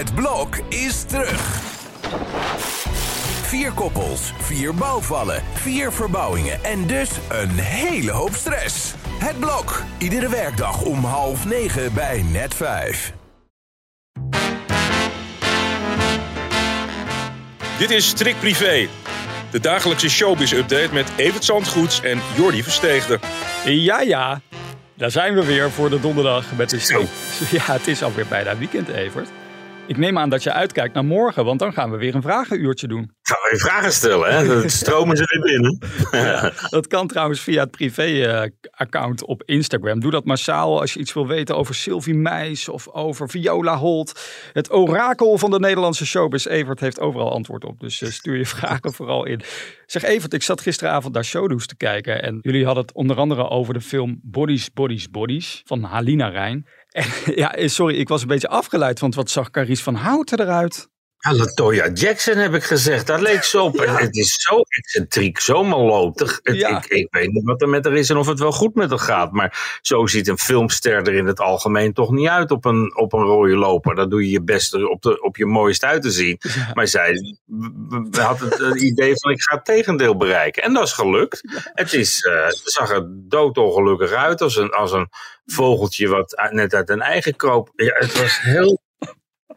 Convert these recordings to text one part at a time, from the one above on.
Het blok is terug. Vier koppels, vier bouwvallen, vier verbouwingen en dus een hele hoop stress. Het blok, iedere werkdag om half negen bij net vijf. Dit is Strik Privé, de dagelijkse showbiz-update met Evert Zandgoeds en Jordi Versteegde. Ja, ja. Daar zijn we weer voor de donderdag met de Zo. Ja, het is alweer bijna weekend, Evert. Ik neem aan dat je uitkijkt naar morgen, want dan gaan we weer een vragenuurtje doen. Gaan we weer vragen stellen, hè? Dan stromen ze weer binnen. Dat kan trouwens via het privé-account op Instagram. Doe dat massaal als je iets wil weten over Sylvie Meis of over Viola Holt. Het orakel van de Nederlandse showbiz. Evert heeft overal antwoord op, dus eh, stuur je vragen vooral in. Zeg Evert, ik zat gisteravond naar Showdoes te kijken en jullie hadden het onder andere over de film Bodies, Bodies, Bodies van Halina Rijn. En ja, sorry, ik was een beetje afgeleid, want wat zag Carice van Houten eruit? Ja, Latoya Jackson heb ik gezegd. Dat leek zo op. Ja. Het is zo excentriek, zo malotig. Het- Ja. ik, ik weet niet wat er met haar is en of het wel goed met haar gaat. Maar zo ziet een filmster er in het algemeen toch niet uit op een, op een rode loper. Dan doe je je best op, de, op je mooist uit te zien. Maar zij had het eh, idee van ik ga het tegendeel bereiken. En dat is gelukt. Het, is, het zag er doodongelukkig uit als een, als een vogeltje wat net uit een eigen kroop. Ja, het was heel...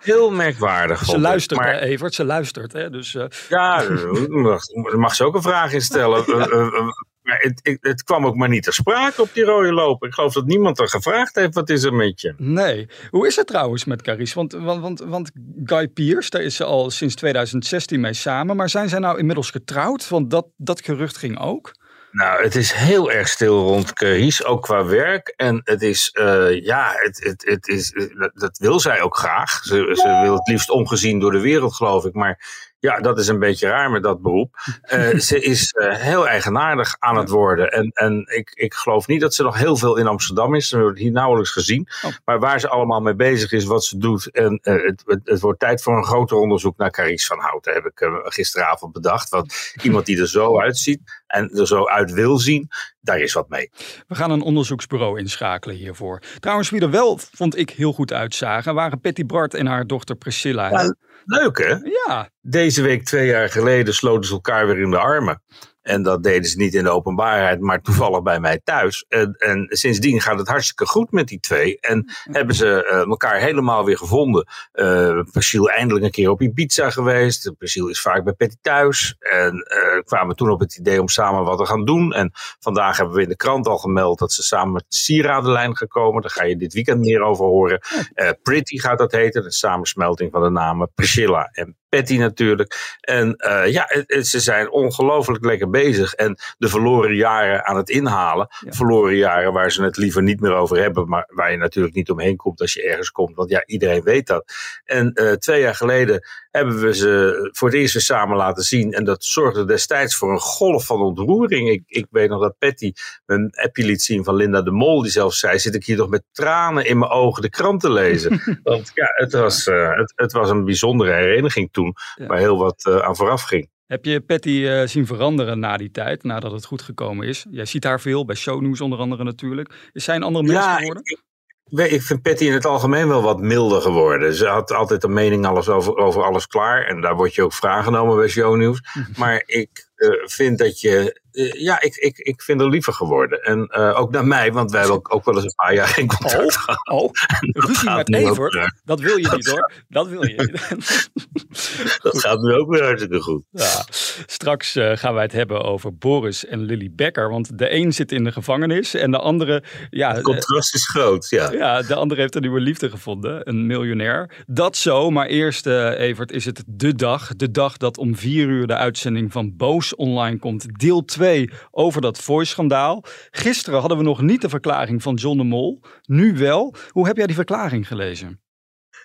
Heel merkwaardig. Ze luistert, Maar- Evert, ze luistert. Hè? Dus eh, ja, daar mag, ze ook een vraag in stellen. Eh, eh, maar het, het, het kwam ook maar niet ter sprake op die rode loper. Ik geloof dat niemand er gevraagd heeft: wat is er met je? Nee. Hoe is het trouwens met Carice? Want, want, want, want Guy Pearce, daar is ze al sinds 2016 mee samen. Maar zijn zij nou inmiddels getrouwd? Want dat, dat gerucht ging ook. Nou, het is heel erg stil rond Carice, ook qua werk. En het is, eh, ja, het, het, het is, eh, dat, dat wil zij ook graag. Ze, ze wil het liefst ongezien door de wereld, geloof ik. Maar ja, dat is een beetje raar met dat beroep. Eh, ze is eh, heel eigenaardig aan het worden. En, en ik, ik geloof niet dat ze nog heel veel in Amsterdam is. Ze wordt hier nauwelijks gezien. Oh. Maar waar ze allemaal mee bezig is, wat ze doet. En eh, het, het, het wordt tijd voor een groter onderzoek naar Carice van Houten. Heb ik gisteravond bedacht. Want iemand die er zo uitziet en er zo uit wil zien, daar is wat mee. We gaan een onderzoeksbureau inschakelen hiervoor. Trouwens, wie er wel, vond ik, heel goed uitzagen, waren Patty Bart en haar dochter Priscilla. Ja. Leuk hè? Ja, Deze week, twee jaar geleden, sloten ze elkaar weer in de armen. En dat deden ze niet in de openbaarheid, maar toevallig bij mij thuis. En, en sindsdien gaat het hartstikke goed met die twee. En hebben ze eh, elkaar helemaal weer gevonden. Eh Persiel eindelijk een keer op Ibiza geweest. Persiel is vaak bij Petty thuis. En eh, kwamen toen op het idee om samen wat te gaan doen. En vandaag hebben we in de krant al gemeld dat ze samen met de sieradenlijn gaan komen. Daar ga je dit weekend meer over horen. Eh, Pretty gaat dat heten. De samensmelting van de namen Priscilla en Patty natuurlijk. En eh, ja, het- het- ze zijn ongelooflijk lekker bezig. En de verloren jaren aan het inhalen. Ja. Verloren jaren waar ze het liever niet meer over hebben. Maar waar je natuurlijk niet omheen komt als je ergens komt. Want ja, iedereen weet dat. En eh, twee jaar geleden hebben we ze voor het eerst weer samen laten zien. En dat zorgde destijds voor een golf van ontroering. Ik, ik weet nog dat Patty een appje liet zien van Linda de Mol. Die zelfs zei, zit ik hier toch met tranen in mijn ogen de krant te lezen. Want ja, het was, eh, het, het was een bijzondere hereniging toen. Ja. Waar heel wat eh, aan vooraf ging. heb je Patty eh, zien veranderen na die tijd, nadat het goed gekomen is? Jij ziet haar veel, bij shownews onder andere natuurlijk. Is zij een andere mens Ja, geworden? ik, ik, vind Patty in het algemeen wel wat milder geworden. Ze had altijd een mening alles over, over alles klaar. En daar word je ook voor aangenomen bij shownieuws. Maar ik eh, vind dat je... eh, ja, ik, ik, ik vind er liever geworden. En eh, ook naar mij, want wij hebben ook, ook wel eens een paar jaar geen contact gehad. Oh, ruzie met Evert? Dat wil je niet hoor. Dat wil je niet. Dat gaat nu ook weer hartstikke goed. Ja, straks eh, gaan wij het hebben over Boris en Lily Becker. Want de een zit in de gevangenis en de andere... Ja, Het contrast is groot, ja. ja, de andere heeft een nieuwe liefde gevonden, een miljonair. Dat zo, maar eerst Evert is het de dag. De dag dat om vier uur de uitzending van Boos online komt. Deel 2 over dat voice-schandaal. Gisteren hadden we nog niet de verklaring van John de Mol. Nu wel. Hoe heb jij die verklaring gelezen?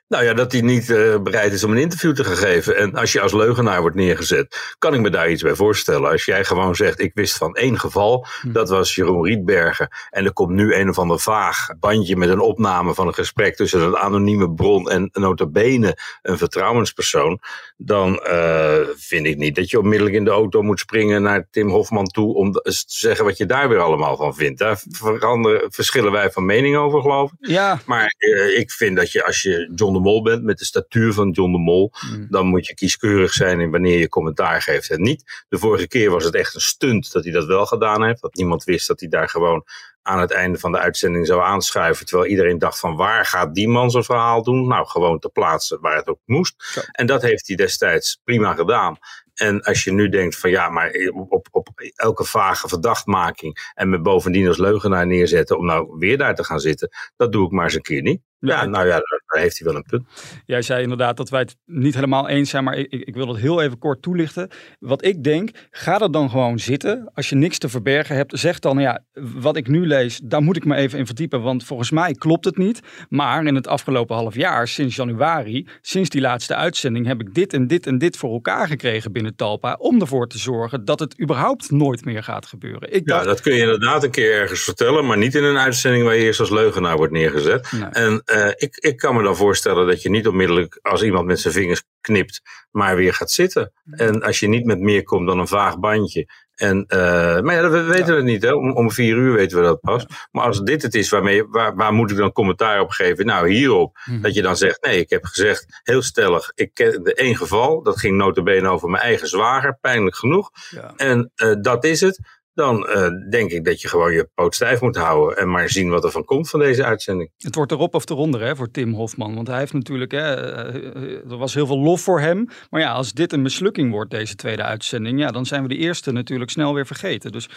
Nou ja, dat hij niet eh, bereid is om een interview te gaan geven. En als je als leugenaar wordt neergezet, kan ik me daar iets bij voorstellen. Als jij gewoon zegt, ik wist van één geval, Hm. dat was Jeroen Rietbergen. En er komt nu een of ander vaag bandje met een opname van een gesprek tussen een anonieme bron en nota bene een vertrouwenspersoon. Dan eh, vind ik niet dat je onmiddellijk in de auto moet springen naar Tim Hofman toe om te zeggen wat je daar weer allemaal van vindt. Daar veranderen, verschillen wij van mening over, geloof ik. Ja, Maar eh, ik vind dat je als je John de Mol bent, met de statuur van John de Mol, Mm. dan moet je kieskeurig zijn in wanneer je commentaar geeft en niet. De vorige keer was het echt een stunt dat hij dat wel gedaan heeft. Dat niemand wist dat hij daar gewoon aan het einde van de uitzending zou aanschuiven. Terwijl iedereen dacht van waar gaat die man zijn verhaal doen? Nou, gewoon te plaatsen waar het ook moest. Zo. En dat heeft hij destijds prima gedaan. En als je nu denkt van ja, maar op, op elke vage verdachtmaking en me bovendien als leugenaar neerzetten om nou weer daar te gaan zitten, dat doe ik maar eens een keer niet. Ja, nou ja, daar heeft hij wel een punt. Jij zei inderdaad dat wij het niet helemaal eens zijn, maar ik, ik wil het heel even kort toelichten. Wat ik denk, ga er dan gewoon zitten. Als je niks te verbergen hebt, zeg dan, ja, wat ik nu lees, daar moet ik me even in verdiepen, want volgens mij klopt het niet. Maar in het afgelopen half jaar, sinds januari, sinds die laatste uitzending, heb ik dit en dit en dit voor elkaar gekregen binnen Talpa, om ervoor te zorgen dat het überhaupt nooit meer gaat gebeuren. Ik Ja, dacht, dat kun je inderdaad een keer ergens vertellen, maar niet in een uitzending waar je eerst als leugenaar wordt neergezet. Nee. En eh, ik, ik kan me dan voorstellen dat je niet onmiddellijk als iemand met zijn vingers knipt, maar weer gaat zitten. En als je niet met meer komt dan een vaag bandje. En, eh, maar ja, we weten het niet, hè? Om, om vier uur weten we dat pas. Maar als dit het is, waarmee, waar, waar moet ik dan commentaar op geven? Nou, hierop. Mhm. Dat je dan zegt, nee, ik heb gezegd, heel stellig, ik ken de één geval, dat ging notabene over mijn eigen zwager, pijnlijk genoeg. ja. En eh, dat is het. Dan eh, denk ik dat je gewoon je poot stijf moet houden en maar zien wat er van komt van deze uitzending. Het wordt erop of eronder hè, voor Tim Hofman. Want hij heeft natuurlijk, hè, eh, eh, er was heel veel lof voor hem. Maar ja, als dit een mislukking wordt, deze tweede uitzending, ja, dan zijn we de eerste natuurlijk snel weer vergeten. Dus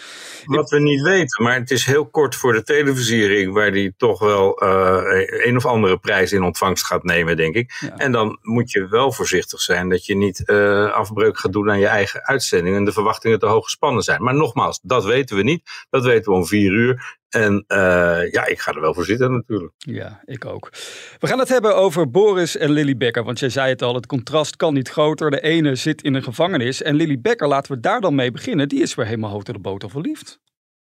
Wat we niet weten, maar het is heel kort voor de televisiering, waar die toch wel een of andere prijs in ontvangst gaat nemen, denk ik. Ja. En dan moet je wel voorzichtig zijn dat je niet afbreuk gaat doen aan je eigen uitzending en de verwachtingen te hoog gespannen zijn. Maar nogmaals, dat weten we niet. Dat weten we om vier uur. En eh, ja, ik ga er wel voor zitten natuurlijk. ja, ik ook. We gaan het hebben over Boris en Lily Becker. Want jij zei het al, het contrast kan niet groter. De ene zit in een gevangenis. En Lily Becker, laten we daar dan mee beginnen. Die is weer helemaal hoog de boter verliefd.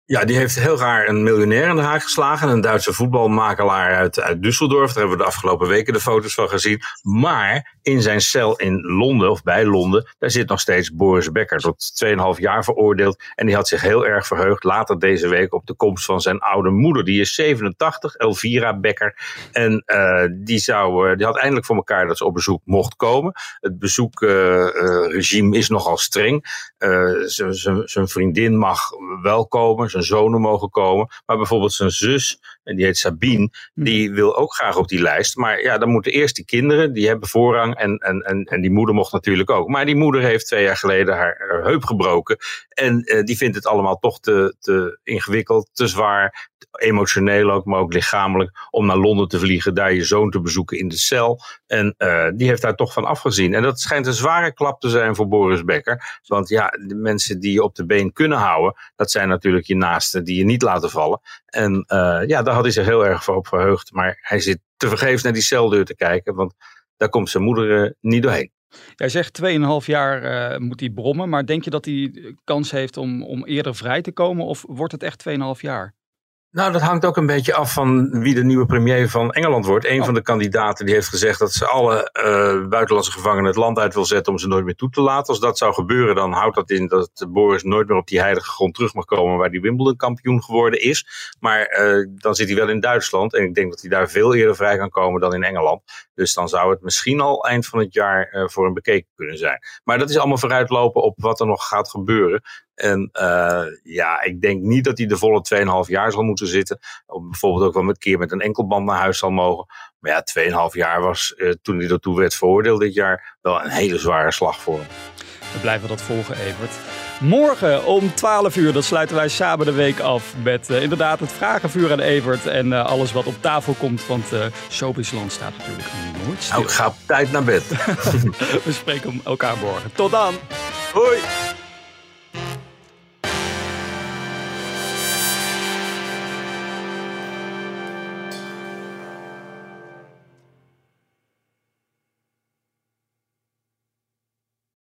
Ja, die heeft heel raar een miljonair in de haak geslagen. Een Duitse voetbalmakelaar uit, Düsseldorf. Daar hebben we de afgelopen weken de foto's van gezien. Maar in zijn cel in Londen, of bij Londen, daar zit nog steeds Boris Becker. Tot 2,5 jaar veroordeeld. En die had zich heel erg verheugd later deze week op de komst van zijn oude moeder. Die is 87, Elvira Becker. En eh, die, zou, eh, die had eindelijk voor elkaar dat ze op bezoek mocht komen. Het bezoekregime is nogal streng. Eh, zijn vriendin mag wel komen, zijn zonen mogen komen. Maar bijvoorbeeld zijn zus, en die heet Sabine, die wil ook graag op die lijst. Maar ja, dan moeten eerst die kinderen, die hebben voorrang. En, en, en, en die moeder mocht natuurlijk ook. Maar die moeder heeft twee jaar geleden haar, haar heup gebroken. En eh, die vindt het allemaal toch te, te ingewikkeld, te zwaar. Emotioneel ook, maar ook lichamelijk. Om naar Londen te vliegen, daar je zoon te bezoeken in de cel. En eh, die heeft daar toch van afgezien. En dat schijnt een zware klap te zijn voor Boris Becker. Want ja, de mensen die je op de been kunnen houden, dat zijn natuurlijk je naasten die je niet laten vallen. En eh, ja, daar had hij zich heel erg voor op verheugd. Maar hij zit tevergeefs naar die celdeur te kijken, want daar komt zijn moeder eh, niet doorheen. Jij zegt 2,5 jaar eh, moet hij brommen. Maar denk je dat hij kans heeft om, om eerder vrij te komen? Of wordt het echt 2,5 jaar? Nou, dat hangt ook een beetje af van wie de nieuwe premier van Engeland wordt. Een Oh. van de kandidaten die heeft gezegd dat ze alle eh, buitenlandse gevangenen het land uit wil zetten om ze nooit meer toe te laten. Als dat zou gebeuren, dan houdt dat in dat Boris nooit meer op die heilige grond terug mag komen waar die Wimbledon kampioen geworden is. Maar eh, dan zit hij wel in Duitsland en ik denk dat hij daar veel eerder vrij kan komen dan in Engeland. Dus dan zou het misschien al eind van het jaar eh, voor hem bekeken kunnen zijn. Maar dat is allemaal vooruitlopen op wat er nog gaat gebeuren. En eh, ja, ik denk niet dat hij de volle 2,5 jaar zal moeten zitten. Bijvoorbeeld ook wel een keer met een enkelband naar huis zal mogen. Maar ja, 2,5 jaar was eh, toen hij ertoe werd veroordeeld dit jaar wel een hele zware slag voor hem. We blijven dat volgen, Evert. Morgen om 12 uur, dan sluiten wij samen de week af met eh, inderdaad het vragenvuur aan Evert en alles wat op tafel komt. Want uh, Showbizland staat natuurlijk nooit stil. Nou, ik ga op tijd naar bed. We spreken elkaar morgen. Tot dan! Hoi!